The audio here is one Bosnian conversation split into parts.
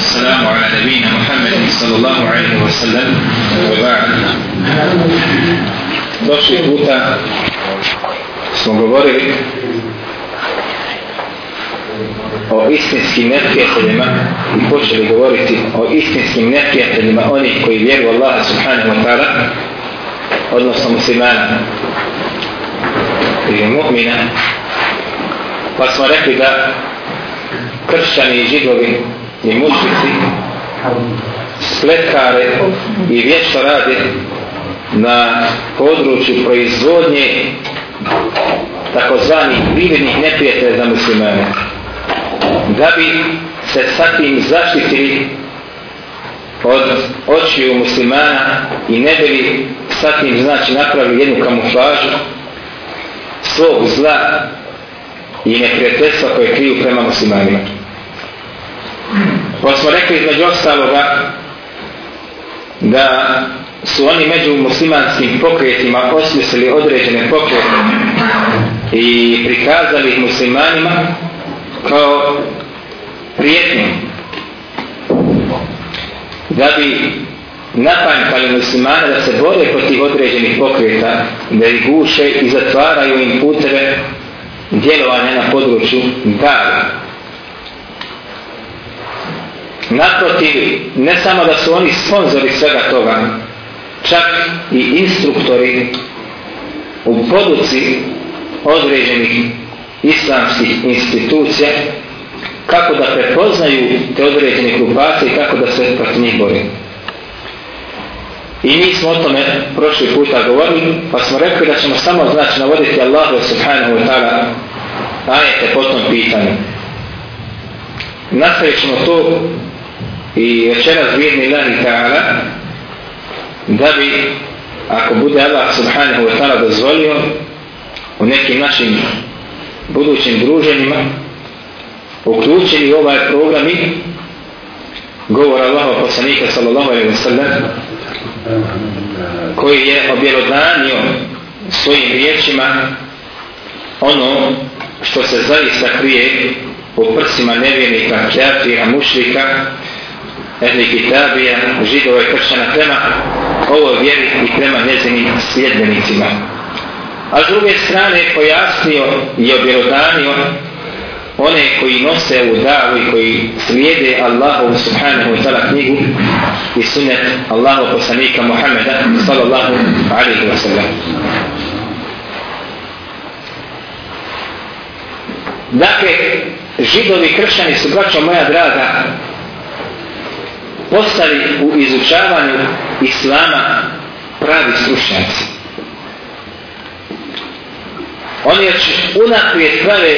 والسلام على نبينا محمد صلى الله عليه وسلم وبعد došli puta smo govorili o istinskim neprijateljima i počeli govoriti o istinskim neprijateljima onih koji vjeru Allah subhanahu wa ta'ala odnosno muslimana ili mu'mina pa smo rekli da kršćani i židovi i mušnici slekare i vječno rade na području proizvodnje takozvanih biljenih neprijatelja za muslimane da bi se sa tim zaštitili od očiju muslimana i ne bili sa tim znači napravili jednu kamuflažu svog zla i neprijateljstva koje kriju prema muslimanima. Pa smo rekli između ostaloga da su oni među muslimanskim pokretima osmislili određene pokrete i prikazali ih muslimanima kao prijetnje da bi napanjkali muslimane da se bore protiv određenih pokreta da ih guše i zatvaraju im puteve djelovanja na području dara Naprotiv, ne samo da su oni sponzori svega toga, čak i instruktori u poduci određenih islamskih institucija, kako da prepoznaju te određene grupacije i kako da se protiv njih bori. I mi smo o tome prošli puta govorili, pa smo rekli da ćemo samo znači navoditi Allahu subhanahu wa ta'ala ajete po tom pitanju. Nastavit ćemo to i večeras vjerni lani ta'ala da bi ako bude Allah subhanahu wa ta'ala dozvolio u nekim našim budućim druženjima uključili ovaj program i govor Allaha poslanika sallallahu alaihi wa sallam koji je objelodanio svojim riječima ono što se zaista krije u prsima nevjenika, kjafira, mušlika, mušlika, ehli kitabija, židova i kršćana prema ovoj vjeri i prema njezinim sljedbenicima. A s druge strane pojasnio i objelodanio one koji nose u davu i koji slijede Allahu subhanahu wa ta'la knjigu i sunet Allahu poslanika Muhammeda sallallahu alaihi wa sallam. Dakle, židovi kršćani su, braćo moja draga, postali u izučavanju islama pravi slušnjaci. Oni još unaprijed prave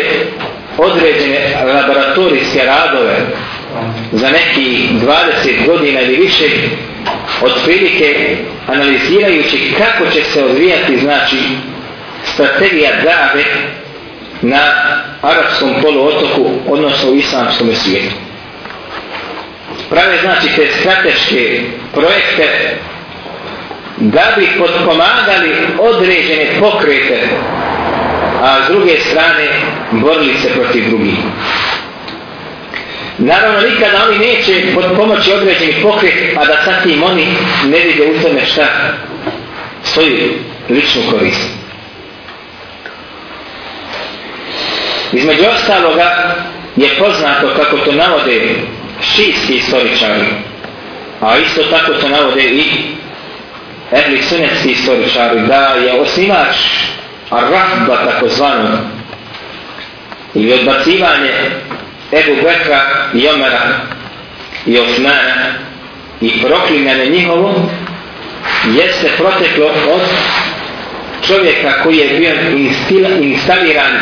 određene laboratorijske radove za neki 20 godina ili više od prilike analizirajući kako će se odvijati znači strategija dave na arapskom poluotoku odnosno u islamskom svijetu prave znači te strateške projekte da bi potpomagali određene pokrete a s druge strane borili se protiv drugih. Naravno, nikada oni neće pod pomoći određeni pokret, a da sad tim oni ne vide u tome šta svoju ličnu korist. Između ostaloga je poznato kako to navode šijski istoričari, a isto tako to navode i ehli sunetski istoričari, da je osnivač Ar-Rahba takozvano i odbacivanje Ebu Bekra i Omera i Osmana i proklinjene njihovo jeste proteklo od čovjeka koji je bio instil, instaliran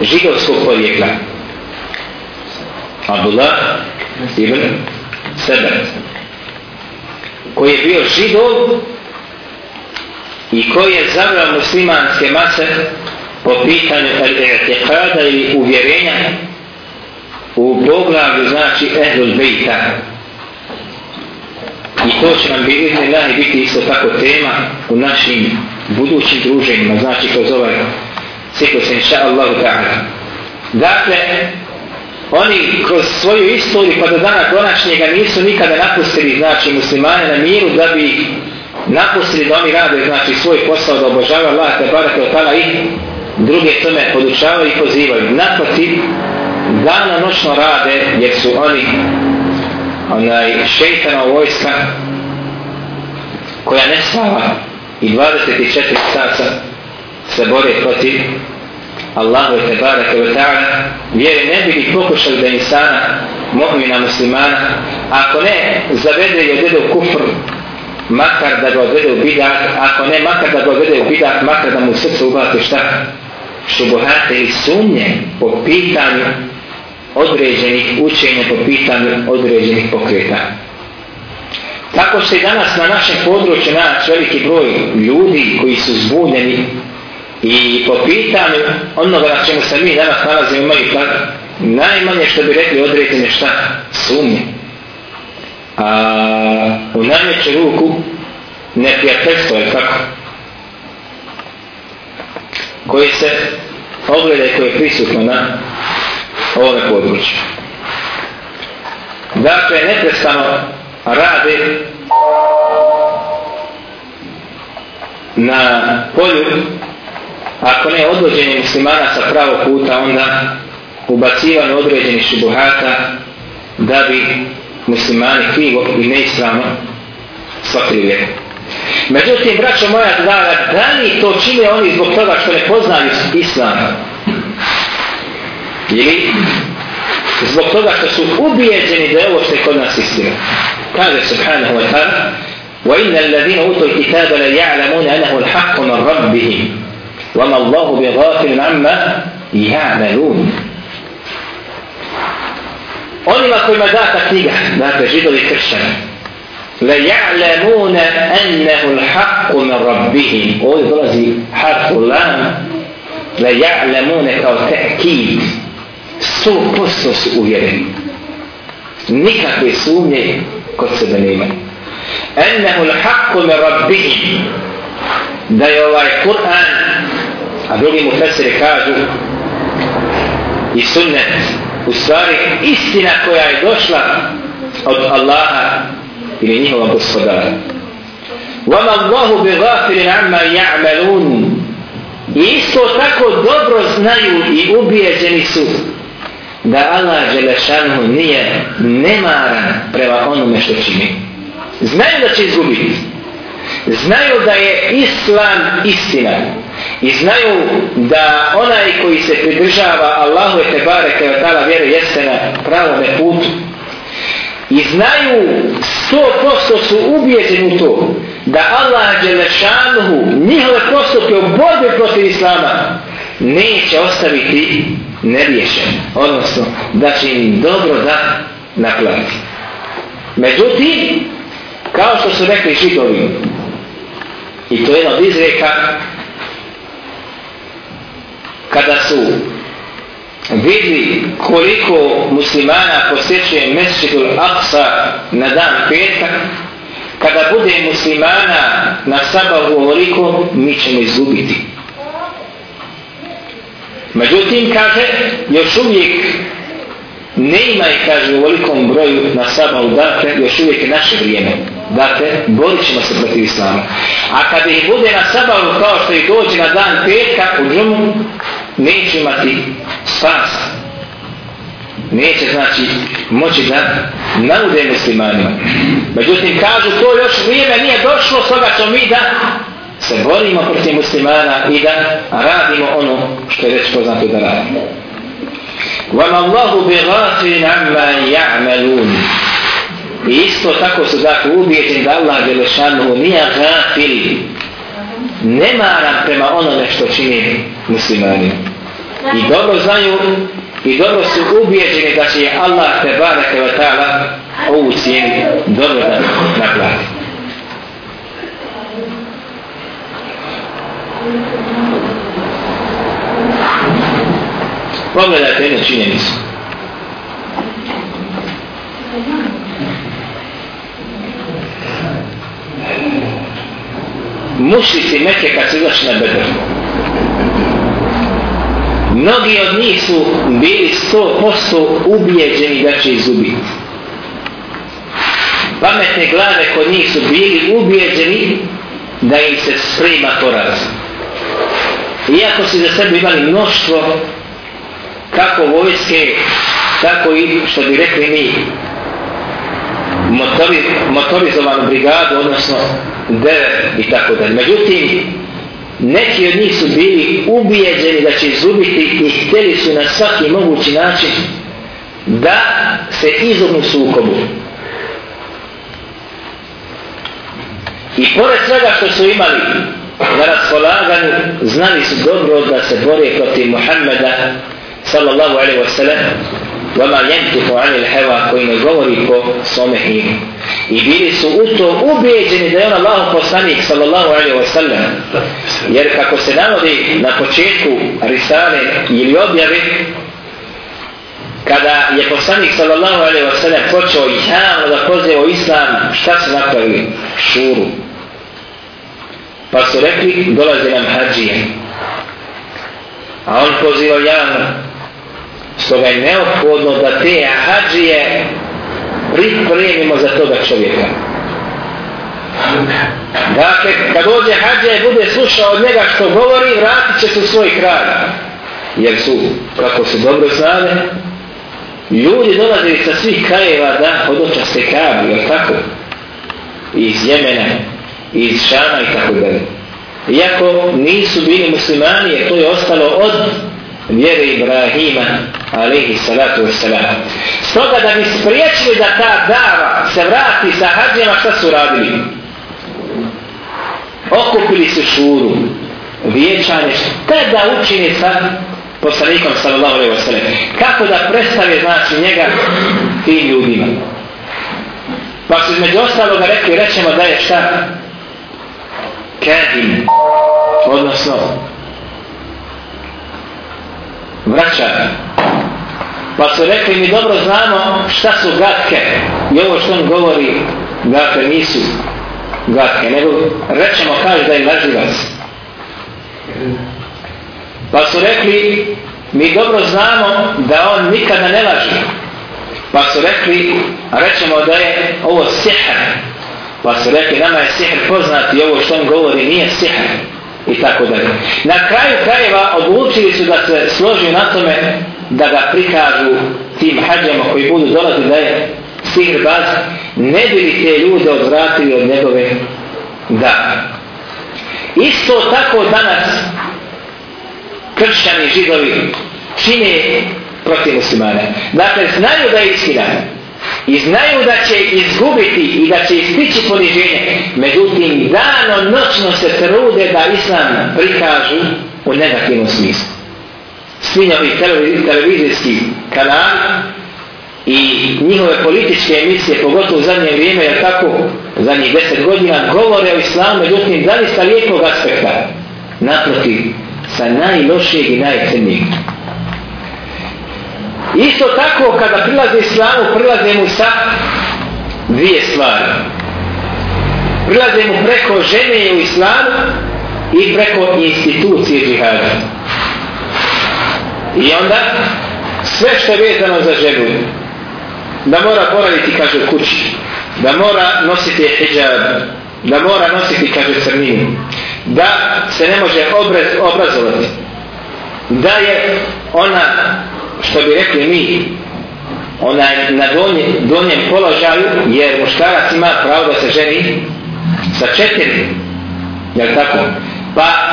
židovskog porijekla. Abdullah ibn Sebe koji je bio židov i koji je zabrao muslimanske mase po pitanju etiqada ili uvjerenja u poglavlju znači ehlul bejta i to će nam biti i biti isto tako tema u našim budućim druženjima znači kroz ovaj ciklus inša Allahu ta'ala dakle oni kroz svoju istoriju pa do dana konačnjega nisu nikada napustili znači muslimane na miru da bi napustili da oni rade znači svoj posao da obožavaju Allah te barake od i druge tome podučavaju i pozivaju naproti dana noćno rade jer su oni onaj šeitana vojska koja ne spava i 24 sata se bore protiv Allahu te barake ve ta'ala vjeri ne bi pokušali da insana mu'mina muslimana ako ne zavede je dedo kufr makar da ga odvede u bidat ako ne makar da ga odvede u bidat makar da mu srce ubate šta šubuhate i sumnje po pitanju određenih učenja po pitanju određenih pokreta tako se i danas na našem području naći veliki broj ljudi koji su zbunjeni I po pitanju onoga na čemu se mi danas nalazimo imali plan, najmanje što bi rekli određene šta? Sumnje. A u najveću ruku neprijateljstvo je kako? Koje se ogleda i koje je prisutno na ovome području. Dakle, neprestano rade na polju ako ne odvođenje muslimana sa pravog puta, onda ubacivanje određenih šubuhata da bi muslimani krivo i neispravno shvatili vjeru. Međutim, braćo moja draga, da li to čine oni zbog toga što ne poznaju islam? Ili zbog toga što su ubijeđeni da je ovo što je kod nas istina? Kaže subhanahu wa ta'ala, وَإِنَّ الَّذِينَ أُوتُوا الْكِتَابَ لَيَعْلَمُونَ أَنَهُ الْحَقُّ مَنْ رَبِّهِمْ وما الله بغافل عما يعملون قلنا في مدى تكليجة ما تجده الكرشان ليعلمون أنه الحق من ربهم قولي طرزي حرف الله ليعلمون أو تأكيد سو قصص أولين نكا في سومي قصة بنيما أنه الحق من ربهم da je ovaj Kur'an, a drugi mu fesere kažu, i sunnet, u stvari istina koja je došla od Allaha ili njihova gospodara. وَمَا اللَّهُ بِغَافِرٍ عَمَّا يَعْمَلُونَ I isto tako dobro znaju i ubijeđeni su da Allah Želešanu nije nemaran prema onome što čini. Znaju da će izgubiti znaju da je islam istina i znaju da onaj koji se pridržava Allahu te bare te tala vjeru jeste na pravome putu i znaju 100% su ubijeđeni u to da Allah Đelešanuhu njihove postupke u borbi protiv Islama neće ostaviti neriješen. Odnosno, da će im dobro da naplati. Međutim, kao što su rekli židovi, I to je od izreka kada su vidli koliko muslimana posjećuje Mesjidul Aqsa na dan petka, kada bude muslimana na sabavu ovoliko, mi ćemo izgubiti. Međutim, kaže, još uvijek ne imaj, kaže, u velikom broju na sabavu, dakle, još uvijek naše vrijeme. Dakle, borit ćemo se protiv islama. A kad ih bude na sabavu kao što ih dođe na dan petka u džumu, neće imati spas. Neće, znači, moći da naude muslimanima. Međutim, kažu, to još vrijeme nije došlo, stoga ćemo mi da se borimo protiv muslimana i da radimo ono što je već poznato da radimo. وَمَا اللَّهُ بِغَافِرٍ عَمَّا يَعْمَلُونَ I isto tako se dakle uvijete da Allah je lešanu nija gafil. Ne maram prema onome što čini muslimani. I dobro znaju i dobro su ubijeđeni da će Allah te barek eva ta'ala ovu cijeni dobro da naplati. Pogledajte jednu činjenicu. mušljici neke kad su izašli na bedr. Mnogi od njih su bili 100% ubijeđeni da će izubiti. Pametne glave kod njih su bili ubijeđeni da im se sprema to razum. Iako su za sebe imali mnoštvo kako vojske, tako i što bi rekli mi, motori, motorizovanu brigadu, odnosno devet i tako dalje. Međutim, neki od njih su bili ubijeđeni da će izgubiti i htjeli su na svaki mogući način da se izgubnu sukobu. I pored svega što su imali na raspolaganju, znali su dobro da se bore protiv Muhammeda sallallahu alaihi wa sallam vama ljenti po ane lheva koji ne govori po svome imu. I bili su u to ubijeđeni da je on Allahom poslanik sallallahu alaihi wa sallam. Jer kako se navodi na početku risale ili objave, kada je poslanik sallallahu alaihi wa sallam počeo i javno da pozdje o islam, šta su napravili? Šuru. Pa su rekli, dolazi nam hađije. A on pozivao javno, Stoga je neophodno da te ahadžije pripremimo za toga čovjeka. Dakle, kad dođe hađa i bude slušao od njega što govori, vratit će se u svoj kraj. Jer su, kako su dobro znali, ljudi dolazili sa svih krajeva da odočaste kabu, jel tako? Iz Jemena, iz Šana i tako da. Iako nisu bili muslimani, jer to je ostalo od vjere Ibrahima, alaihi salatu wa salam. Stoga da bi spriječili da ta dava se vrati sa hađama, šta su radili? Okupili su šuru, vječanje, te da učini sa poslanikom sallallahu alaihi wa sallam. Kako da predstavi znači njega tim ljudima? Pa su između ostaloga rekli, rećemo da je šta? Kedim. Odnosno, vraćanje. Pa su rekli, mi dobro znamo šta su gatke. I ovo što on govori, gatke nisu gatke. Nego rećemo, kaže da je naziva se. Pa su rekli, mi dobro znamo da on nikada ne laži. Pa su rekli, rećemo da je ovo sjehar. Pa su rekli, nama je sjehar poznat i ovo što on govori nije sjehar. I tako dalje. Na kraju krajeva odlučili su da se složi na tome da ga prikažu tim hađama koji budu dolazi da je sihr baz, ne bi li te ljude odvratili od njegove da. Isto tako danas kršćani židovi čine protiv muslimana. Dakle, znaju da je istina i znaju da će izgubiti i da će istići poniženje. Međutim, dano noćno se trude da islam prikažu u negativnom smislu svinjavi televizijski kanal i njihove političke emisije, pogotovo u zadnje vrijeme, jer tako, zadnjih deset godina, govore o islamu, međutim, da li sa lijepog aspekta, naprotiv, sa najlošijeg i najcrnijeg. Isto tako, kada prilaze islamu, prilaze mu sa dvije stvari. Prilaze mu preko žene u islamu i preko institucije džihada. I onda sve što je vezano za ženu, da mora poraditi, kaže, kući, da mora nositi hijab, da mora nositi, kaže, crninu, da se ne može obraz, obrazovati, da je ona, što bi rekli mi, ona je na donjem, donjem položaju, jer muškarac ima pravo da se ženi sa četiri, jel tako? Pa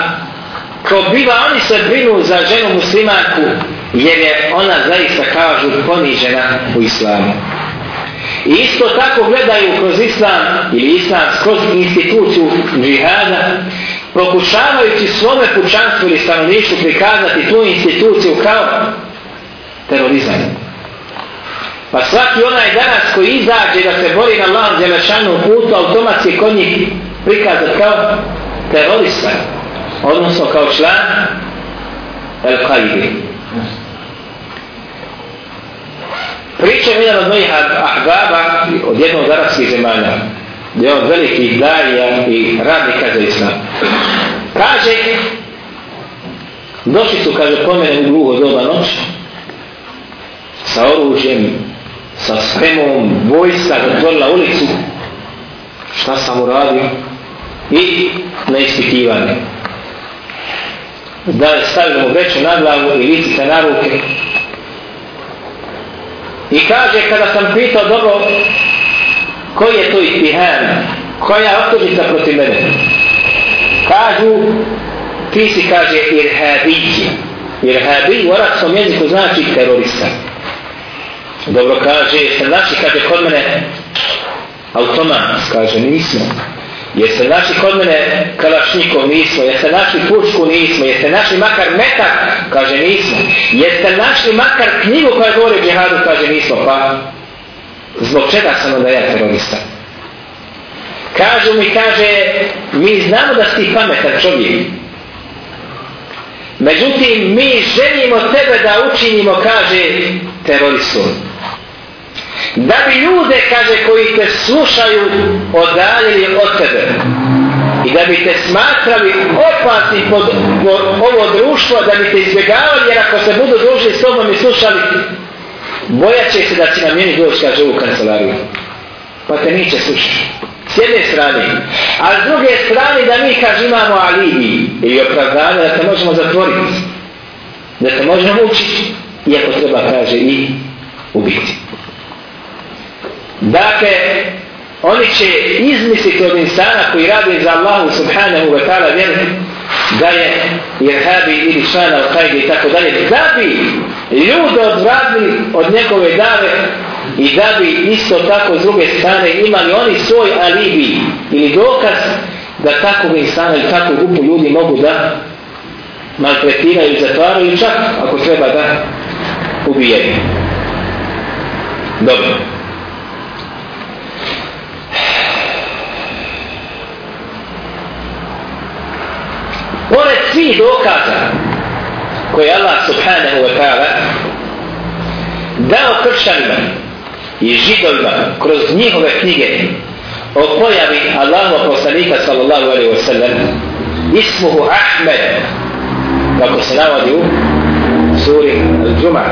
ko biva, oni se brinu za ženu muslimanku, jer je ona zaista kažu ponižena u islamu. I isto tako gledaju kroz islam ili islam kroz instituciju džihada, pokušavajući svome kućanstvu ili stanovništvu prikazati tu instituciju kao terorizam. Pa svaki onaj danas koji izađe da se boli na lan djelašanu putu automatski kod njih prikazati kao terorista odnosno kao član Al-Qaidi. Priča mi jedan od mojih ahbaba od jednog od arabskih zemalja, gdje je on veliki daija i radnika za islam. Kaže, došli su, kaže, po mene u gluho doba noć, sa oružjem, sa spremom vojska da ulicu, šta sam uradio, i na ispitivanje da stavimo veću na glavu i vidite na ruke. I kaže, kada sam pitao, dobro, koji je to ihtihan, koja je optužica protiv mene? Kažu, ti si, kaže, irhabiđi. Irhabi u arapskom jeziku znači terorista. Dobro kaže, jeste znači kad je kod mene automat, kaže, nismo jeste naši kod mene kalašnikov nismo, jeste našli pučku nismo, jeste našli makar metak, kaže nismo, jeste našli makar knjigu koja govori džihadu, kaže nismo, pa zbog čega sam onda ja terorista? Kažu mi, kaže, mi znamo da si pametan čovjek. Međutim, mi želimo tebe da učinimo, kaže, teroristom da bi ljude, kaže, koji te slušaju, odaljili od tebe. I da bi te smatrali opasni pod ovo društvo, da bi te izbjegavali, jer ako se budu družili s tobom i slušali, bojat će se da si na mjeni doći, kaže, u kancelariju. Pa te niće slušati. S jedne strane. A s druge strane, da mi, kaže, imamo alibi i opravdane, da te možemo zatvoriti. Da te možemo učiti. Iako treba, kaže, i ubiti. Dakle, oni će izmisliti od insana koji radi za Allahu subhanahu wa ta'ala vjeru da je jehabi ili član al-kajdi i tako dalje, da bi ljude odvradili od njegove dave i da bi isto tako s druge strane imali oni svoj alibi ili dokaz da takvog insana ili takvu grupu ljudi mogu da maltretiraju, zatvaraju čak ako treba da ubijaju. Dobro. pored svih dokaza koje Allah subhanahu wa ta'ala dao kršanima i židovima kroz njihove knjige o pojavi Allahu poslanika sallallahu alaihi wa sallam ismuhu Ahmed kako se navodi u suri Al-Džuma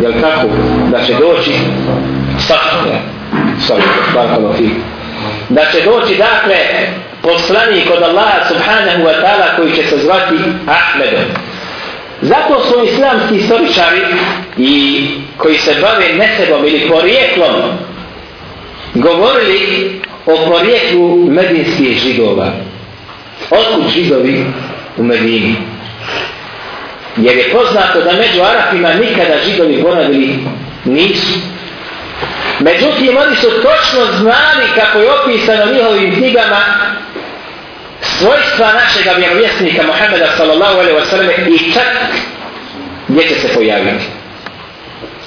jel tako da će doći sahtuja sahtuja sahtuja da će doći dakle poslanik od Allaha subhanahu wa ta'ala koji će se zvati Ahmedom. Zato su islamski istoričari i koji se bave nesebom ili porijeklom govorili o porijeklu medinskih židova. Otkud židovi u Medini? Jer je poznato da među Arapima nikada židovi boravili nisu. Međutim, oni su točno znali kako je opisano njihovim knjigama svojstva našeg vjerovjesnika Muhammeda sallallahu alaihi wa sallam i čak gdje će se pojaviti.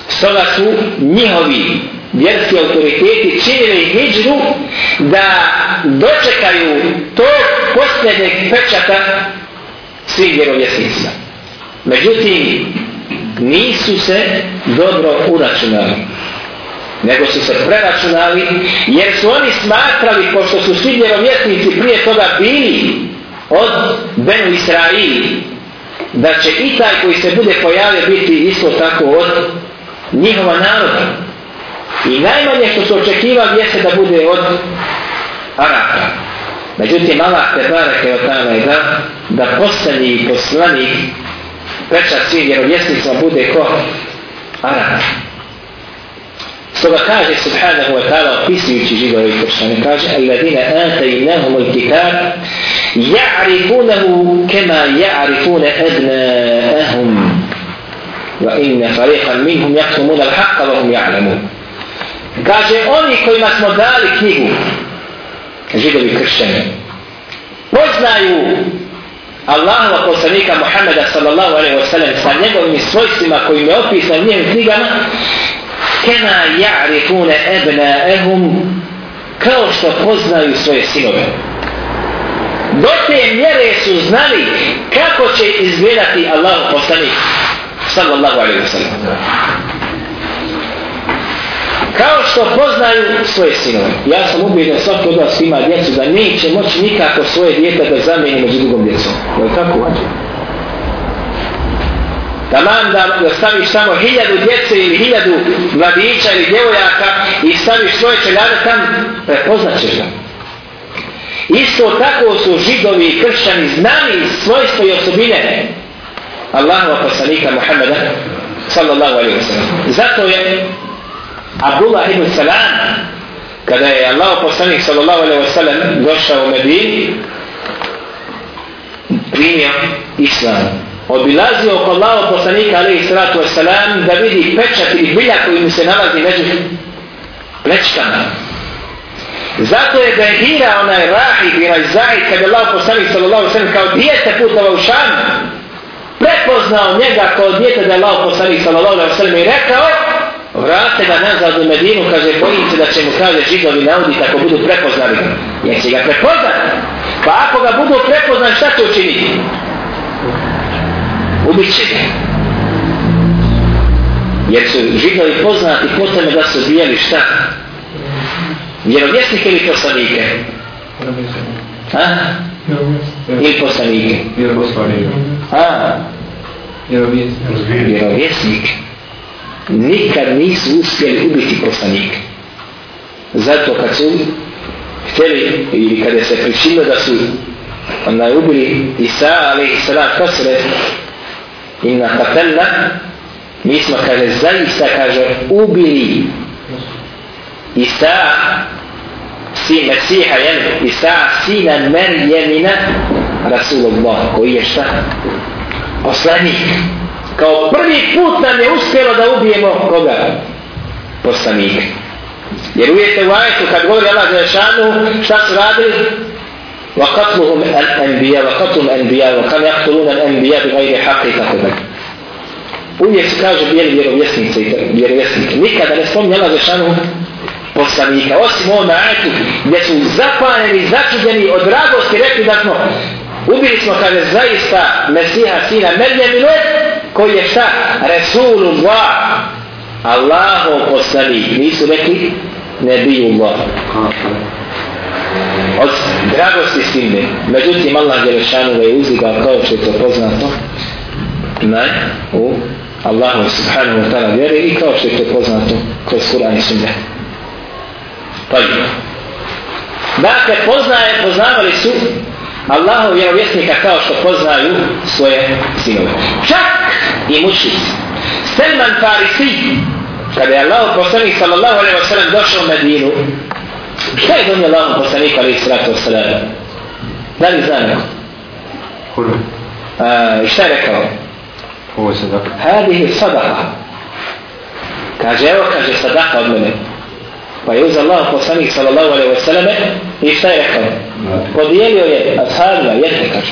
Stoga su njihovi vjerski autoriteti činili hijđru da dočekaju to posljednjeg pečata svih vjerovjesnicima. Međutim, nisu se dobro uračunali nego su se preračunali, jer su oni smatrali, pošto su svi vjerovjetnici prije toga bili od Benu Israili, da će i taj koji se bude pojavio biti isto tako od njihova naroda. I najmanje što su očekivali jeste da bude od Araka. Međutim, Allah te barake od tada je da, da postani i poslani pečat svim vjerovjesnicima bude ko? Araka. Stoga kaže subhanahu wa ta'ala opisujući židove i kršćane, kaže Alladina atajnahum al kitab ja'rifunahu kema ja'rifuna ebna'ahum wa inna fariqan minhum jaksumun al haqqa wa hum ja'lamun Kaže oni kojima smo dali knjigu židovi i kršćane poznaju Allahova poslanika Muhammeda sallallahu alaihi wa sallam sa njegovim svojstvima kojim je opisan njim knjigama kena ja'rifune ebna'ehum kao što poznaju svoje sinove. Do te mjere su znali kako će izgledati Allah poslanik. Sallallahu alaihi wa sallam. Kao što poznaju svoje sinove. Ja sam ubijen da svaki od vas ima djecu da neće moći nikako svoje djete da zamijeni među drugom djecom. Je li tako? Ađe. Taman da ostaviš samo hiljadu djece ili hiljadu mladića ili djevojaka i staviš svoje čeljade tam, prepoznaćeš ga. Isto tako su židovi i kršćani znali svojstvo i osobine Allahova poslanika Muhammeda sallallahu alaihi wa sallam. Zato je Abdullah ibn Salam kada je Allahov poslanik sallallahu alaihi wa sallam došao u Medin primio islamu obilazio oko Allahog poslanika alaihi sallatu wassalam da vidi pečat ili bilja koji mu se nalazi među plečkama. Zato je da je hira onaj rahib i onaj zahid kada je Allah poslanik sallallahu sallam kao dijete putova u šan prepoznao njega kao dijete da je Allah poslanik sallallahu sallam i rekao vrate ga nazad u Medinu kaže bojim se da će mu kaže židovi naudi ako budu prepoznali ga jer će ga prepoznati pa ako ga budu prepoznali šta će učiniti ubit će ga. Jer su židovi poznati po tome da su bijeli šta? Vjerovjesnike ili poslanike? Ha? Ili poslanike? Vjerovjesnike. Vjerovjesnike. Nikad nisu uspjeli ubiti poslanike. Zato kad su htjeli ili kada se pričinilo da su onda ubili Isa, ali Isra, kosre, inna katelna mi smo kaže zaista kaže ubili Isa si Mesiha jel Isa sina Merjemina Rasulullah koji je šta poslanik kao prvi put nam je uspjelo da ubijemo koga poslanik jer uvijete u ajetu kad govori Allah Zrašanu šta su radili وقتلهم الأنبياء وقتلهم الأنبياء وكانوا يقتلون الأنبياء بغير حق تقريبا Uvijek se kaže bijeli vjerovjesnice i vjerovjesnike. Nikada ne spominje Allah Zršanu poslanika. Osim ovom ajetu gdje su zapaljeni, začuđeni od radosti rekli da smo ubili smo kada je zaista Mesiha sina Merjemine koji je šta? Resulu dva. Allahov poslanik. Nisu rekli ne biju Allah od dragosti s time. Međutim, Allah je rešanu da je uzdigao kao što je to poznato na, u Allahu subhanahu wa ta'ala vjeri i kao što je to poznato kroz Kur'an i Sunde. Pa je. Dakle, poznaje, poznavali su Allahu vjerovjesnika kao što poznaju svoje sinove. Čak i mučnici. Selman Farisi, kada je Allah poslanih sallallahu alaihi wa sallam došao u Medinu, Šta je donio Allahom poslanik alaihi sallatu wasallam? Da li zna neko? Kurban. Šta je rekao? Ovo je sadaka. Hadih je sadaka. Kaže, evo kaže sadaka od mene. Pa je uz Allahom poslanik sallallahu alaihi wasallam i šta je rekao? Podijelio je ashabima, jedne kaže.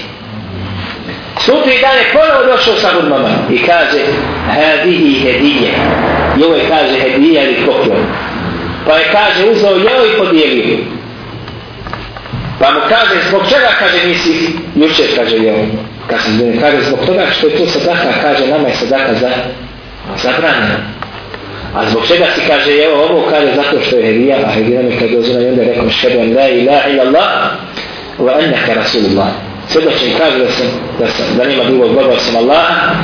Sutri dan je ponovo došao sa gudmama i kaže Hadihi hedije. I ovo je kaže hedije ili poklon pa je kaže uzeo jeo i podijelio mu. Pa mu kaže zbog čega kaže nisi juče kaže jeo. Kaže mu kaže zbog toga što je to sadaka kaže nama je sadaka za zabranjeno. A zbog čega si kaže jeo ovo kaže zato što je herija a herija mi kaže ozira i onda je rekao šebem la ilaha ila Allah wa annaka rasulullah. Svjedočim kaže da sam, da sam, da nima drugog Boga osim Allaha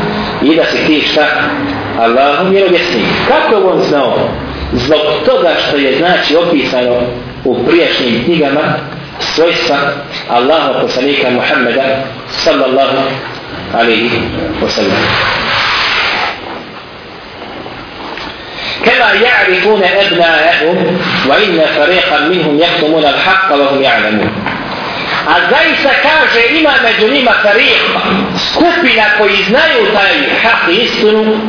i da si ti šta? Allahom vjerovjesnik. Kako je on znao? zbog toga što je znači opisano u prijašnjim knjigama svojstva Allaha poslanika Muhammeda sallallahu alaihi wa sallam. Kema ja'rifune ebna'ahum wa inna fariqan minhum yaktumuna l'haqqa wa hum ja'lamun. A zaista kaže ima među njima tarih skupina koji znaju taj hak i istinu,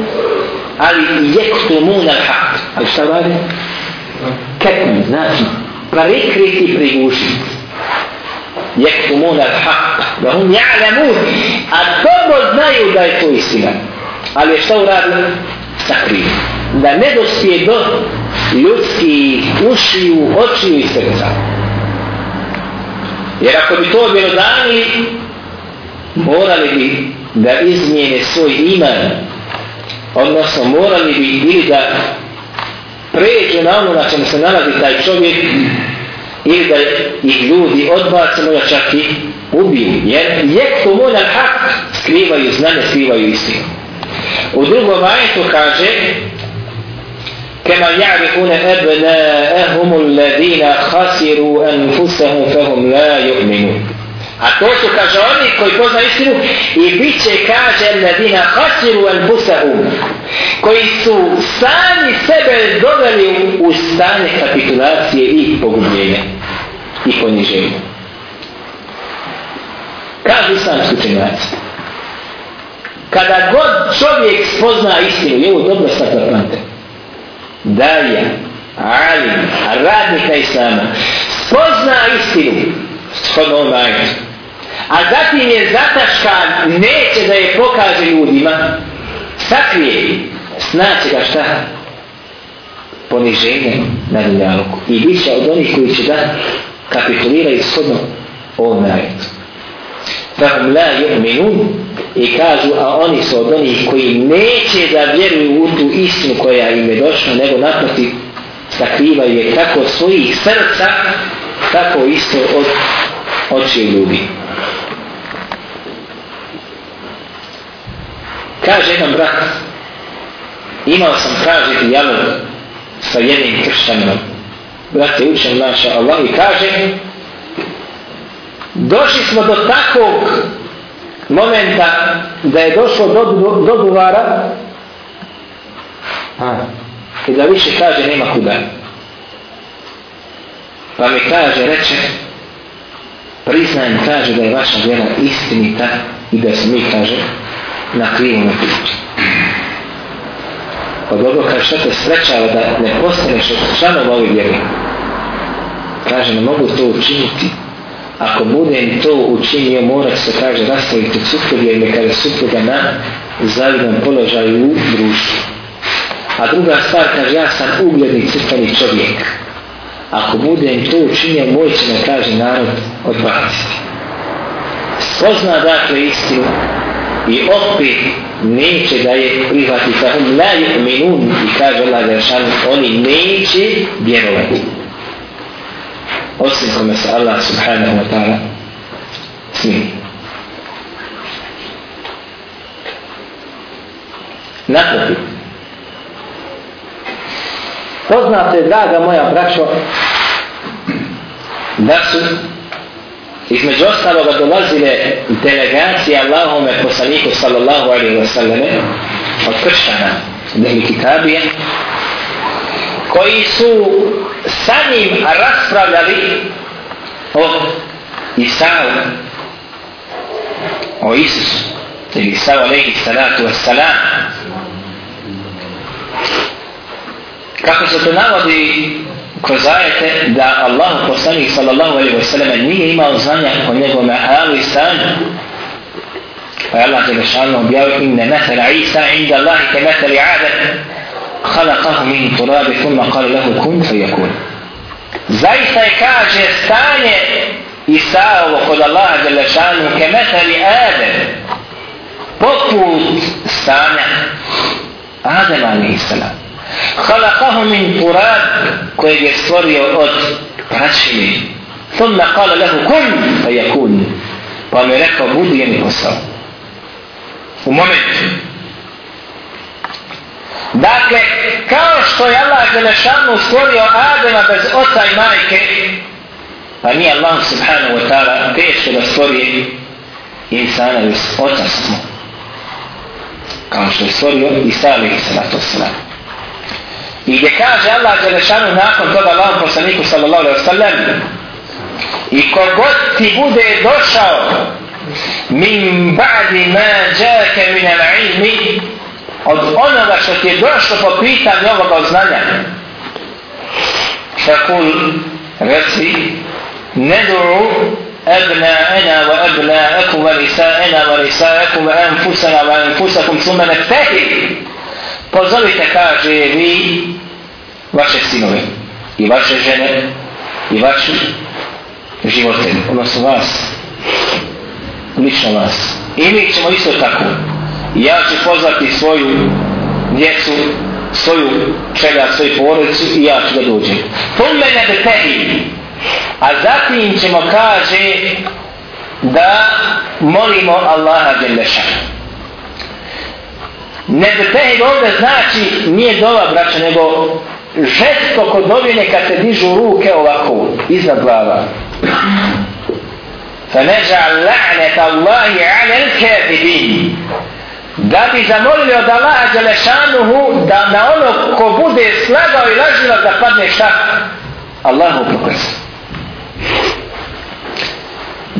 ali jektumuna hak. Ali e šta radi? Ketni, znači, prikriti i prigušiti. Jek umun al haq, da hum ja'lamun, a dobro znaju da je to istina. Ali šta uradi? Sakriju. Da ne dospije do ljudski ušiju, očiju i srca. Jer ako bi to objelodani, morali bi da izmijene svoj iman, odnosno morali bi ili da pređe na ono na čemu se nalazi taj čovjek ili da ih ljudi odbace, moja čak i ubiju. Jer jeko mona hak skrivaju znanje, skrivaju istinu. U drugom ajetu kaže kema ja'rifune ebne ehumu ladina khasiru anfusahum fahum la yu'minun A to su, kaže, oni koji pozna istinu i bit će, kaže, ladina hasiru al busahu, koji su sami sebe doveli u stanje kapitulacije i pogubljenja i poniženja. Kažu sam sučenjaci. Kada god čovjek spozna istinu, je u dobro sa zapamte. Dalje, ali, radnika islama, spozna istinu, shodno ovaj, a zatim je zataška, neće da je pokaže ljudima, sakrije, znači ga šta? Poniženje na ljudjavku. I bit će od onih koji će da kapituliraju shodno ovom najetu. Fahum la yu'minun i kažu, a oni su od onih koji neće da vjeruju u tu istinu koja im je došla, nego naproti sakrivaju je kako svojih srca, tako isto od očije ljubi. Kaže jedan brat, imao sam pravi dijalog sa jednim kršćanom. Brat je učen naša Allah i kaže, došli smo do takvog momenta da je došlo do, do, do dogovara a, i da više kaže nema kuda. Pa mi kaže, reče, priznajem, kaže da je vaša vjera istinita i da se mi kaže na krivom priči. Pa dobro, kad što te sprečava da ne postaneš od članova ovih vjeri, kaže, ne mogu to učiniti. Ako budem to učinio, mora se, kaže, rastaviti cukru, jer me kada supruga na zavidnom položaju u društvu. A druga stvar, kaže, ja sam ugledni crkveni čovjek. Ako budem to učinio, moj će me, kaže, narod odbaciti. Spozna, dakle, istinu, i opet neće da je prihvati sa hum la yu'minun i kaže Allah Jeršan oni neće vjerovati osim kome se Allah subhanahu wa ta'ala smije Naproti. Poznate, draga moja braćo, da su između ostaloga dolazile delegacije Allahome poslaniku sallallahu alaihi wa sallame od kršćana Nehmi Kitabije koji su sa njim raspravljali o Isau o Isusu ili Isau alaihi salatu wa salam kako se to navodi kroz ajete da Allah poslanik sallallahu alaihi wa sallam nije imao znanja o njegovom ahalu i stanu pa je Allah te lešanu objavio inne metara Isa inda Allah ke metari Adem khalaqahu min turabi thumma qala lahu kun fayakun zaista je kaže stanje Isa ovo kod Allah te lešanu ke metari Adem poput stanja Adem alaihi sallam خلقه من تراب كويد يستوري اوت راشمي ثم قال له كن فيكون وملك بوديا وصل ومومنت Dakle, kao što je Allah Đelešanu stvorio Adema bez oca i majke, pa nije Allah subhanahu wa ta'ala teško da stvori insana bez oca smo. Kao što je stvorio i stavio ih sa to sve. I gdje kaže Allah Đelešanu nakon toga Allahom poslaniku sallallahu alaihi wa sallam I kogod ti bude došao min ba'di ma džake min al ilmi od onoga što ti je došlo po pitanju ovog znanja Fakul reci Nedru ابناءنا وابناءكم ونساءنا ونساءكم وانفسنا وانفسكم ثم نبتهل pozovite, kaže, vi vaše sinove i vaše žene i vaše živote, odnosno vas, lično vas. I mi ćemo isto tako. Ja ću pozvati svoju djecu, svoju čelja, svoju porodicu i ja ću da dođem. Pun mene da tebi. A zatim ćemo kaže da molimo Allaha Đelešana. Nedetehid ovdje znači nije dova braća, nego žesto kod dovine kad se dižu ruke ovako, iznad glava. Fa neđa la'net Allahi alel kebidin. Da bi zamolili od Allaha Đelešanuhu da na ono ko bude slagao i lažilo da padne šta? Allahu pokrsa.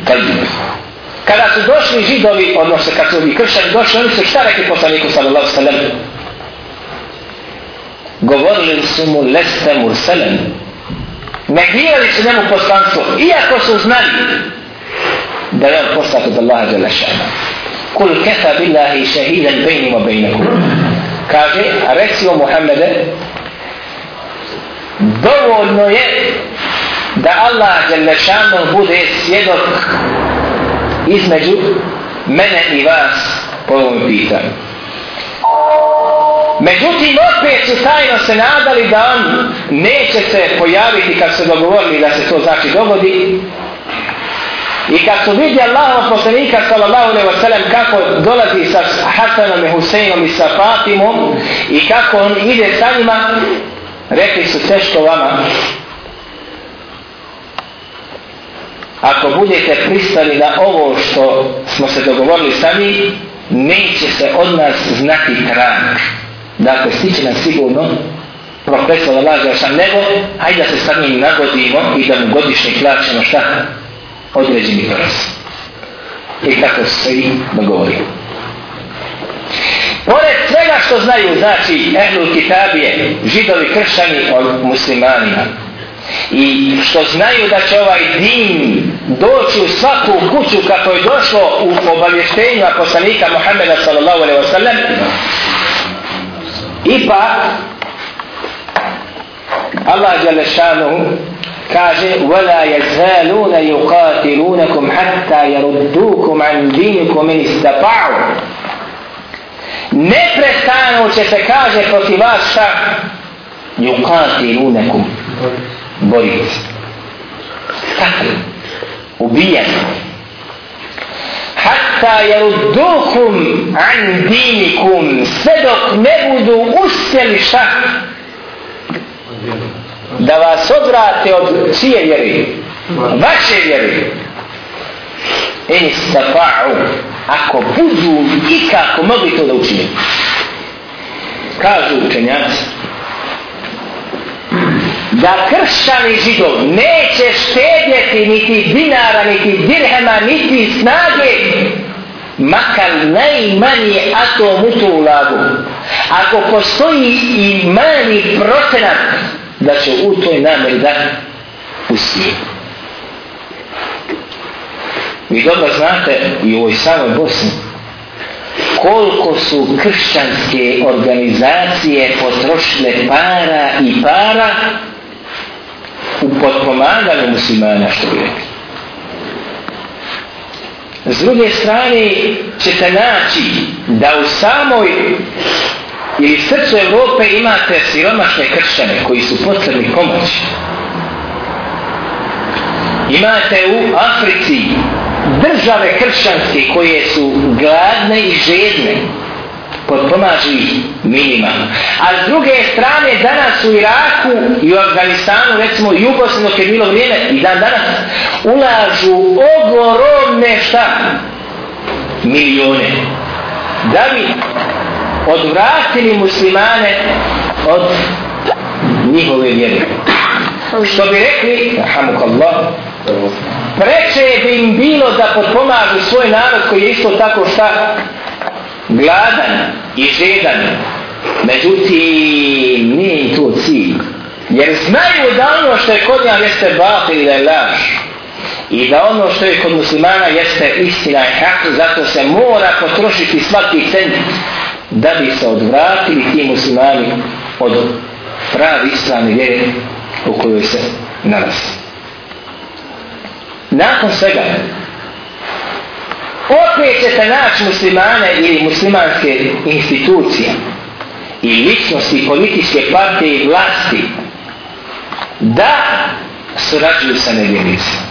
Kajdi mi Kada su došli židovi, odnosno kad su ovi kršćani došli, oni su šta rekli poslaniku sallallahu sallam? Govorili su mu leste mu sallam. Negirali su njemu poslanstvo, iako su znali da je on poslat od Allaha djelašana. Kul kefa billahi šehidan bejnima bejnakum. Kaže, reci o Muhammede, dovoljno je da Allah djelašana bude svjedok između mene i vas po ovom pitanju. Međutim, opet su tajno se nadali da on neće se pojaviti kad su dogovorili da se to znači dogodi. I kad su vidi Allahom poslanika sallallahu alaihi wasallam kako dolazi sa Hasanom i Huseinom i sa Fatimom i kako on ide sa njima, rekli su teško vama, ako budete pristali na ovo što smo se dogovorili sami, neće se od nas znati trak. Dakle, stiče nam sigurno profesor da laže sam nego, hajde da se sami nagodimo i da mu godišnje plaćemo šta? Određeni vrst. I tako se i dogovorimo. Pored svega što znaju, znači, ehlu kitabije, židovi kršani od muslimanima, i što znaju da će ovaj din doći u svaku kuću kako je došlo u obavještenju apostolika Muhammeda sallallahu alaihi wasallam ipak Allah dželle šanu kaže wala yazaluna yuqatilunakum hatta yaruddukum an dinikum in istata'u neprestano će se kaže protiv vas šta yuqatilunakum boriti. Tako, ubijeno. Hatta jer duhum an dinikum, sve dok ne budu uspjeli šak, da vas odvrate od cije vjeri, vaše vjeri. E sa pa'u, ako budu ikako mogli to da učinu. Kažu učenjaci, da kršćani židov neće štedjeti niti dinara, niti dirhema, niti snage, makar najmanji atom u tu ulagu. Ako postoji i mali procenat da će u toj namjeri da pustije. Vi dobro znate i u ovoj samoj Bosni koliko su kršćanske organizacije potrošile para i para u potpomaganju muslimana što bi rekli. S druge strane ćete naći da u samoj ili srcu Evrope imate siromašne kršćane koji su potrebni pomoći. Imate u Africi države kršćanske koje su gladne i žedne potpomažu ih minimalno. A s druge strane, danas u Iraku i u Afganistanu, recimo jugosljeno kad je bilo vrijeme i dan danas, ulažu ogromne šta? Milijone. Da bi odvratili muslimane od njihove vjere. Što bi rekli, rahamukallah, preče je bi im bilo da potpomažu svoj narod koji je isto tako šta gladan i žedan. Međutim, nije im to cilj. Jer znaju da ono što je kod njega jeste bat ili da je laž. I da ono što je kod muslimana jeste istina i hak, zato se mora potrošiti svaki cent da bi se odvratili ti muslimani od pravi strane vjere u kojoj se nalazi. Nakon svega, opet ćete naći muslimane ili muslimanske institucije i ličnosti političke partije i vlasti da surađuju sa nevjenicima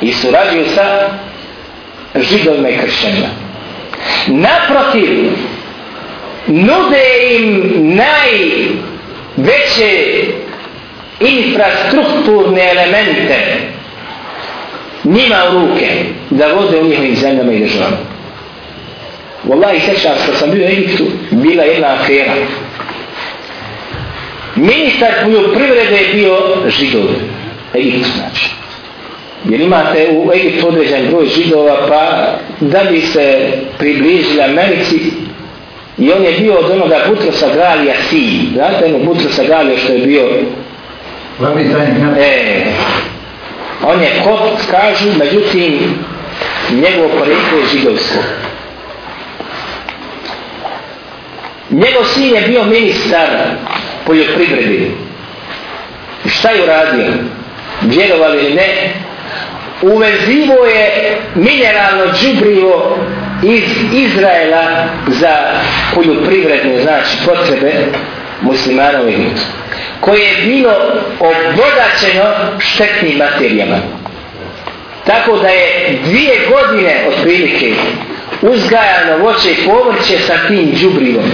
i surađuju sa židovima i kršćanima. Naprotiv, nude im najveće infrastrukturne elemente njima u ruke da vode u njihovim zemljama i državama. Wallahi, sečas, kad sam bio u Egiptu, bila jedna afera. Ministar poljoprivrede je bio židov. Egipt znači. Jer imate u Egiptu određen broj židova, pa da bi se približili Americi, i on je bio od onoga putra sa Galija Siji. Znate, jedno putra sa Galija što je bio... Glavni tajnik, ne? E, on je kopt, kažu, međutim, njegovo poreklo je židovsko. Njegov sin je bio ministar poljoprivredi. Šta je uradio? Vjerovali li ne? Uvezivo je mineralno džubrivo iz Izraela za poljoprivredne, znači potrebe muslimana u Egiptu koje je bilo obodačeno štetnim materijama. Tako da je dvije godine otprilike uzgajano voće i povrće sa tim džubrivom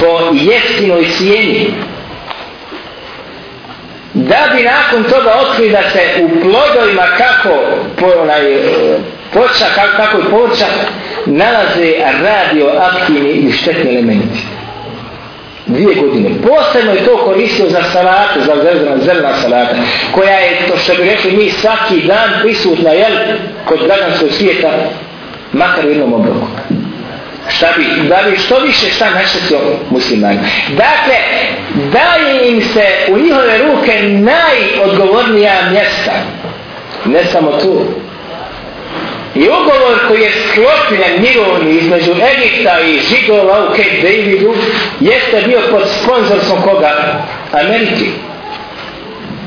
po jeftinoj cijeni. Da bi nakon toga otkrili da se u plodovima kako po onaj e, poča, kako, kako i povrća nalaze radioaktivni i štetni elementi dvije godine. Posebno je to koristio za salate, za zelena, zelena salata, koja je, to što bi rekli mi, svaki dan prisutna, jel, kod građanskog svijeta, makar u jednom obroku. Šta bi, da bi što više šta našestio muslimani. Dakle, daje im se u njihove ruke najodgovornija mjesta. Ne samo tu, je ugovor koji je sklopljen njegovom između Egipta i Žigova u Cape Davidu jeste bio pod sponsorstvom koga? Ameriki.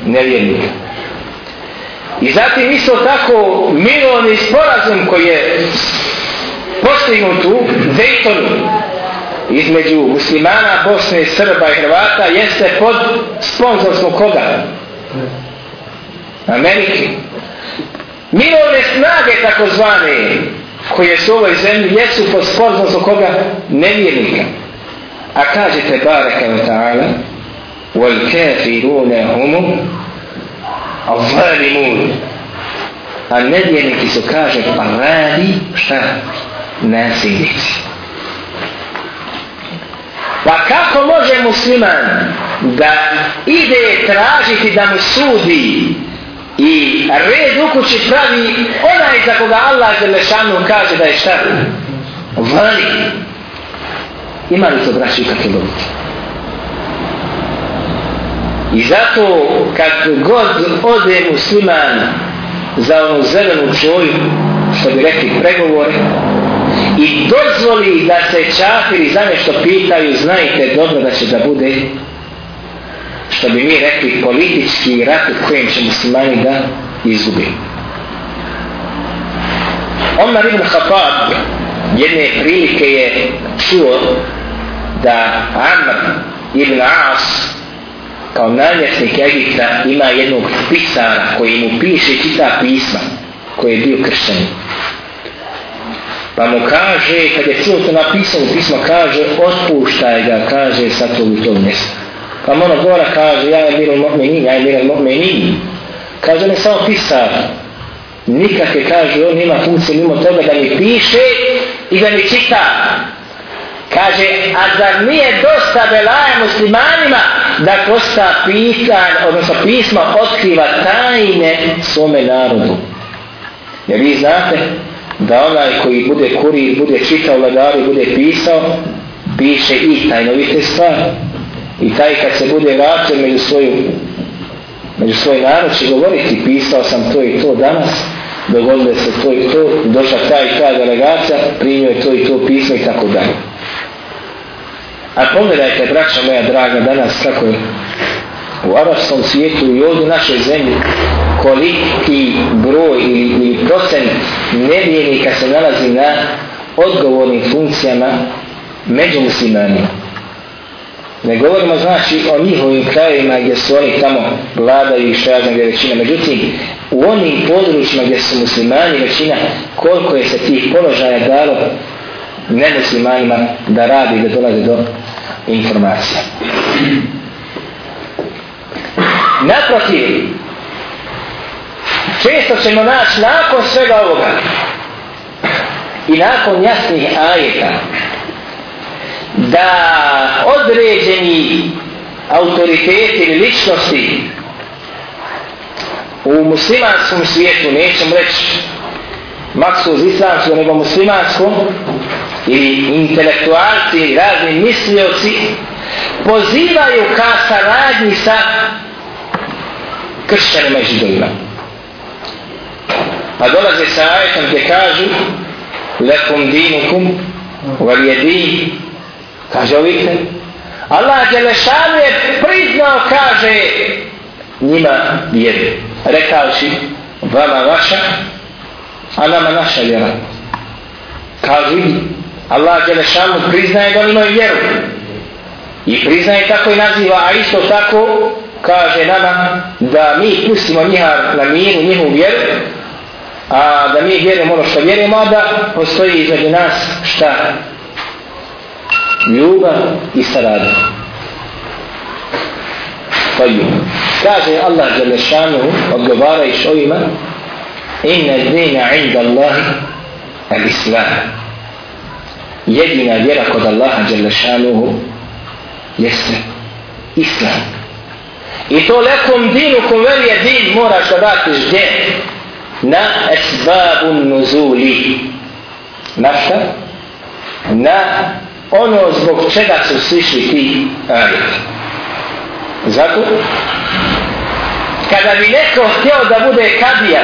Nevjernika. I zatim isto tako mirovni sporazum koji je postignut u Dejtonu između muslimana, Bosne, Srba i Hrvata jeste pod sponsorstvom koga? Amerike milione snage takozvane koje su ovoj zemlji jesu po spoznost od koga nevjernika a kažete baraka wa ta'ala wal kafiruna humu الظالمون النبي الذي سكاجه الرادي شر ناسيك وكيف يمكن مسلما da ide tražiti da mu sudi I red u kući pravi onaj za koga Allah Zelešanu kaže da je šta? Vali. Ima li to braći kakve dobiti? I zato kad god ode musliman za onu zelenu čoju, što bi rekli pregovor, i dozvoli da se čafiri za nešto pitaju, znajte dobro da će da bude što bi mi rekli politički rat u kojem će muslimani da izgubi. Omar ibn Khattab jedne prilike je čuo da Amr ibn As kao namjesnik Egipta ima jednog pisara koji mu piše i čita pisma koji je bio kršćan. Pa mu kaže, kad je cijelo to napisao u pisma, kaže, otpuštaj ga, kaže, sa tog i tog mjesta. A malo gora kaže, ja je bilo mu'minin, ja je bilo mu'minin. Kaže, ne samo pisar. Nikak je, kaže, on ima funkcije mimo toga da mi piše i da mi čita. Kaže, a da nije dosta velaje muslimanima da kosta pitan, odnosno pisma, otkriva tajne svome narodu. Jer vi znate da onaj koji bude kurir, bude čitao vladari, bude pisao, piše i tajnovite stvari. I taj kad se bude vratio među svoju među svoj narod će govoriti pisao sam to i to danas dogodilo se to i to došla ta i ta delegacija primio je to i to pismo i tako dalje a pogledajte braća moja draga danas kako je u arabskom svijetu i ovdje u našoj zemlji koliki broj ili, ili procent nevijenika se nalazi na odgovornim funkcijama među muslimanima Ne govorimo znači o njihovim krajevima gdje su oni tamo vladaju i što ja znam većina. Međutim, u onim područjima gdje su muslimani većina, koliko je se tih položaja dalo nemuslimanima da radi i da dolaze do informacija. Naprotiv, često ćemo naći nakon svega ovoga i nakon jasnih ajeta da određeni autoriteti ili ličnosti u muslimanskom svijetu, nećem reći maksu uz islamskom, nego muslimanskom i intelektualci i razni mislioci pozivaju ka saradnji sa kršćanima i židovima. Pa dolaze sa ajetom gdje kažu lekum dinukum valjedin Kaže, vidite, Allah Đelešanu je priznao, kaže, njima vjeru. Rekavši, vama vaša, a nama naša vjera. Kaže, Allah Đelešanu priznaje da imaju vjeru. I priznaje tako i naziva, a isto tako kaže nama da mi pustimo njiha na miru, njihovu vjeru, a da mi vjerujemo ono što vjerujemo, a da postoji između nas šta ljubav i saradnje. Tayyib. Kaže Allah za lešanu, odgovara iš ovima, inna dina inda Allahi al-Islam. Jedina vjera kod Allaha za lešanu jeste Islam. I to lekom dinu kom velje din moraš da vratiš gdje? Na esbabu nuzuli. Na šta? Na ono zbog čega su sišli ti ajeti. Zato, kada bi neko htio da bude kadija,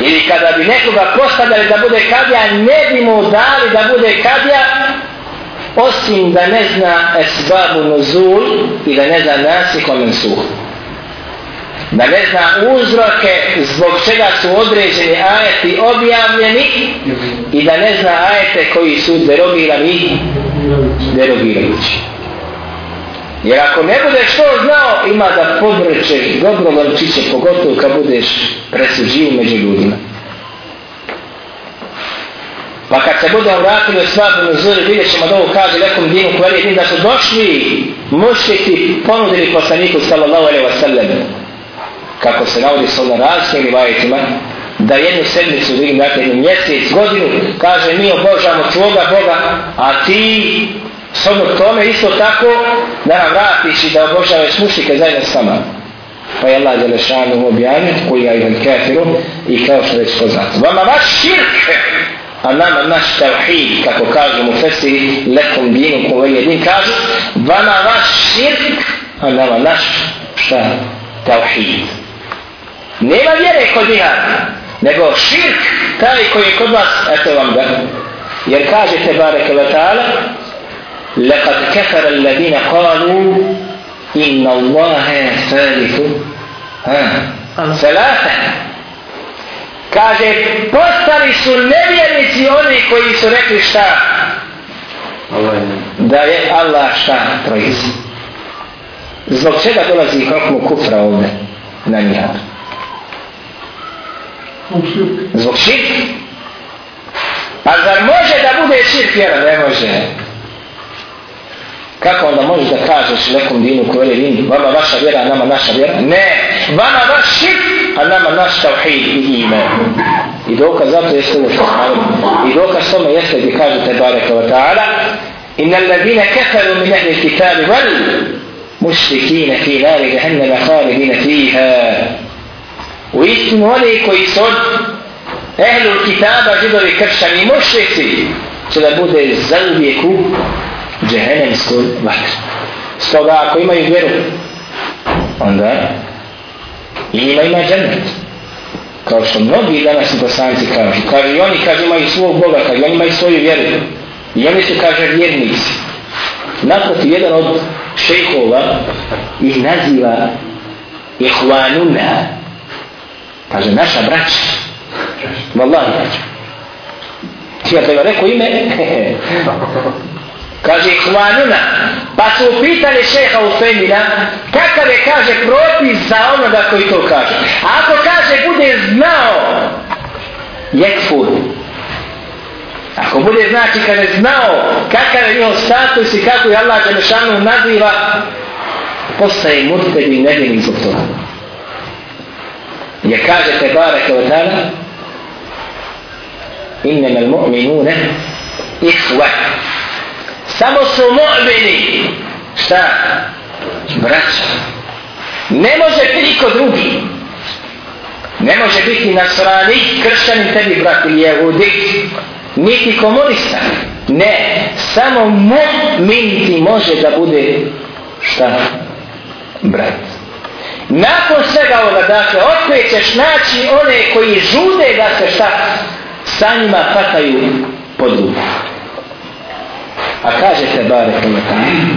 ili kada bi nekoga postavljali da bude kadija, ne bi mu dali da bude kadija, osim da ne zna esbabu nuzul i da ne zna nasikom insuhu da ne zna uzroke zbog čega su određeni ajeti objavljeni i da ne zna ajete koji su derogirani derogirajući. Jer ako ne budeš to znao, ima da podrčeš dobro vrčiće, pogotovo kad budeš presuđio među ljudima. Pa kad se budemo vratili od svabu na zvrdu, vidjet ćemo da ovo kaže nekom dinu koji je da su došli mušiti ponudili poslaniku sallallahu alaihi wa sallam kako se navodi sa ovom različnim rivajetima, da jednu sedmicu, drugim, dakle, jednu mjesec, godinu, kaže mi obožamo tvoga Boga, a ti s ovom tome isto tako da nam vratiš i da obožavaš mušnike zajedno s nama. Pa je Allah Jelešanu objavio, koji ga je kafiru i kao što već poznato. Vama vaš širk, a nama naš tevhid, kako kažemo u fesiri, lekom dinu ko velje ovaj din kažu, vama vaš širk, a nama naš šta? Tevhid. Nema vjere kod njega, nego širk, taj koji je kod vas, eto vam ga. Jer kažete, barek ila ta'ala, لَقَدْ كَفَرَ الَّذِينَ قَالُوا إِنَّ اللَّهَ يَسْفَلِكُ Salata. Kaže, postali su nevjernici oni koji su rekli šta? Ovaj. Da je Allah šta trojica. Zbog čega dolazi hokmu kufra ovdje na njihadu? Zbog širka. A pa zar može da bude širk vjera? Ne može. Kako onda možeš da kažeš nekom dinu koji veli din, vama vaša vjera, nama naša vjera? Ne! Vama vaš širk, a nama naš tavhid i ime. I dokaz zato jeste u Kur'anu. I dokaz tome jeste gdje kažete Baraka wa ta'ala Inna alladhina kafaru min ahli kitabi wal mushrikina fi nari jahannama khalidina fiha u istinu oni koji su od ehlu kitaba židovi kršani mušnici će da bude za uvijek u džehennemskoj vatri. Stoga ako imaju vjeru, onda i njima ima džennet. Kao što mnogi danas u poslanci kažu, kažu i oni kažu imaju svog Boga, kažu i oni imaju svoju vjeru. I oni su kaže vjernici. Naproti jedan od šejhova ih naziva Ihvanuna, Kaže, naša braća. Wallahi braća. Svijetno je rekao ime. kaže, hvanuna. Pa su upitali šeha u Femina, kakav je, kaže, propis za onoga koji to kaže. A ako kaže, bude znao, jek furi. Ako bude znači kad je znao kakav je njihov status i kako je Allah Đelešanu naziva, postaje murtedi nevjeni zbog toga. Gdje kaže te barake od dana Innam al mu'minune Ihva Samo su mu'mini Šta? Braća Ne može niko drugi Ne može biti nasrani Kršćani tebi brat ili jehudi Niti komunista Ne Samo mu'min ti može da bude Šta? Brat Nakon svega ovoga, dakle, opet ćeš naći one koji žude da se šta sa njima pataju pod ruku. A kaže te bare kome tamo.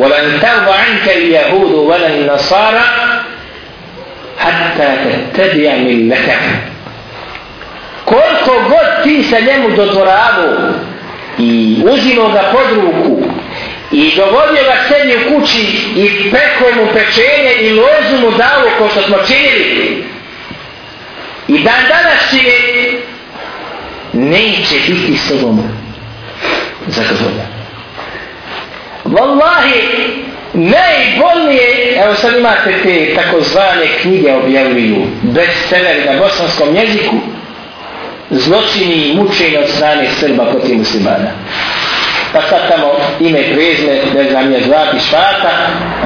وَلَنْ تَرْضَ عَنْكَ الْيَهُودُ وَلَنْ نَصَارَ حَتَّى تَتَدْيَ مِنْ لَكَهُ Koliko god ti se njemu dodvoravu i uzimo ga pod ruku, I dovodio ga sebi u kući i pekao mu pečenje i lozu mu dao ko što smo činili. I dan danas je neće biti s tobom za gospodina. Wallahi, najbolnije, evo sad imate te takozvane knjige objavljuju bestseller na bosanskom jeziku, zločini i mučenje od strane Srba protiv muslimana pa sad tamo ime prezme, ne znam je zlati švata,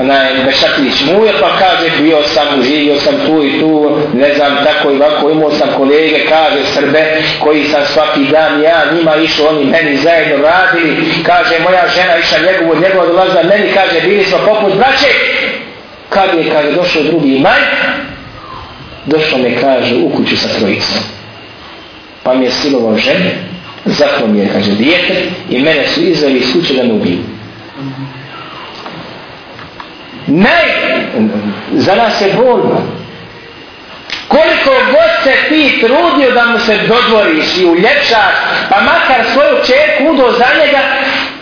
ona je Bešatilić Muje, pa kaže bio sam, živio sam tu i tu, ne znam tako i ovako, imao sam kolege, kaže Srbe, koji sam svaki dan ja njima išao, oni meni zajedno radili, kaže moja žena išla njegovu, njegova dolazila meni, kaže bili smo poput braće, kad je, kaže, došao drugi maj, došao me, kaže, u kuću sa trojicom, pa mi je silovao ženu, zaklo mi je, kaže, dijete i mene su izveli iz kuće da me ubiju. Naj, za nas je bolno. Koliko god se ti trudio da mu se dodvoriš i uljepšaš, pa makar svoju čerku udo za njega,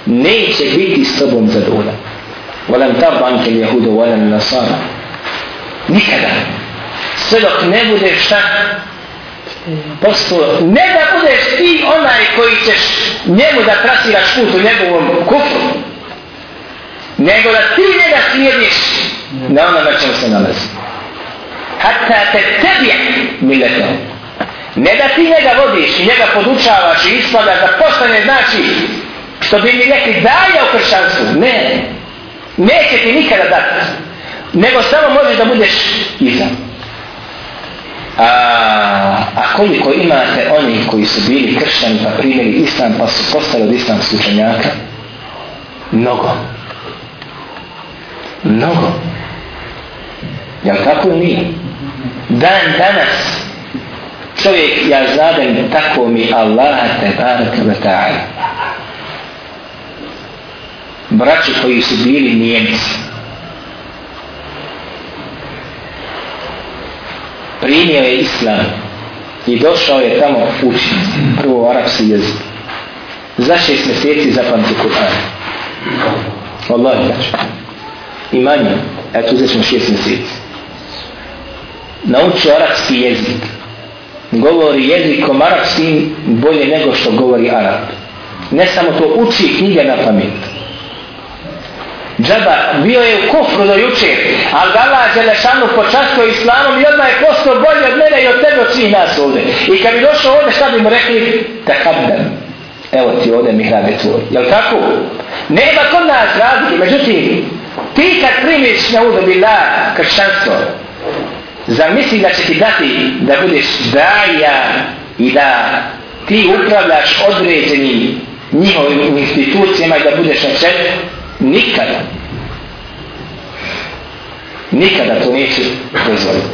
neće biti s tobom zadovoljan. Volem ta banke ljehudu, volem nasara. Nikada. Sve dok ne budeš šta? Postulo. Ne da budeš ćeš njemu da trasiraš put u njegovom kufru, nego da ti njega smirniš na ono na čemu se nalazi. Hatta te tebi miletno. Ne da ti njega vodiš i njega podučavaš i ispada da postane znači što bi mi rekli daje o kršanstvu. Ne. Neće ti nikada dati. Nego samo možeš da budeš izan. A, a koliko imate oni koji su bili kršćani pa primili islam pa su postali od islamskih učenjaka? Mnogo. Mnogo. Ja tako ni? Dan danas čovjek ja zadem tako mi Allaha te baraka wa ta'ala. Braći koji su bili nijemci. primio je islam i došao je tamo učiti prvo arapski jezik. Za šest mjeseci zapamti Kur'an. Wallahi kaču. I manje, a tu zećemo šest mjeseci. Naučio arapski jezik. Govori jezikom arapskim bolje nego što govori arab. Ne samo to, uči knjige na pamet džaba, bio je u kufru do juče, ali ga Allah je lešanu počastio islamom i odmah je postao bolji od mene i od tebe od svih nas ovde. I kad bi došao ovde, šta bi mu rekli? Da kabdan. Evo ti ovde mi hrabe tvoj. Jel tako? Nema kod nas razlike, međutim, ti kad primiš na udobi la kršćanstvo, zamisli da će ti dati da budeš daja i da ti upravljaš određenim njihovim institucijama i da budeš na čelu Nikada. Nikada to neće dozvoliti.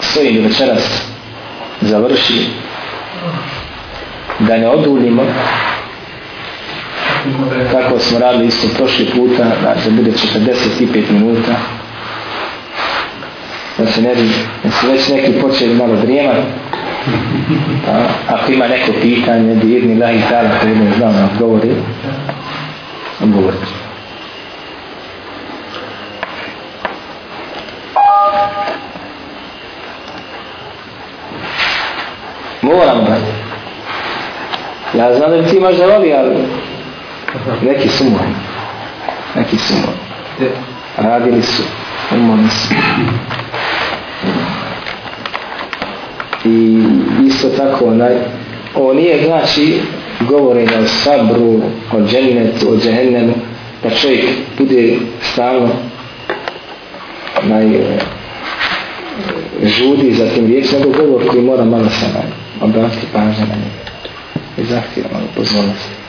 Stojim večeras završi da ne oduljimo kako smo radili isto prošli puta da znači se bude 45 minuta da se ne bi da se već neki počeli malo drijemati ako ima neko pitanje, dirni lahi tala, ako jedno je znao na odgovore, odgovorit ću. Moram da. Ja znam da ti imaš da voli, ali neki su moji. Neki su moji. E. Radili su. Umorni su. I isto tako onaj, ovo nije znači govorenje o sabru, o džennetu, o džehennemu, da čovjek bude stalno naj, e, žudi za tim riječima, nego govor koji mora malo sa nami, obrati pažnje na njega. I zahtjeva malo pozvolnosti.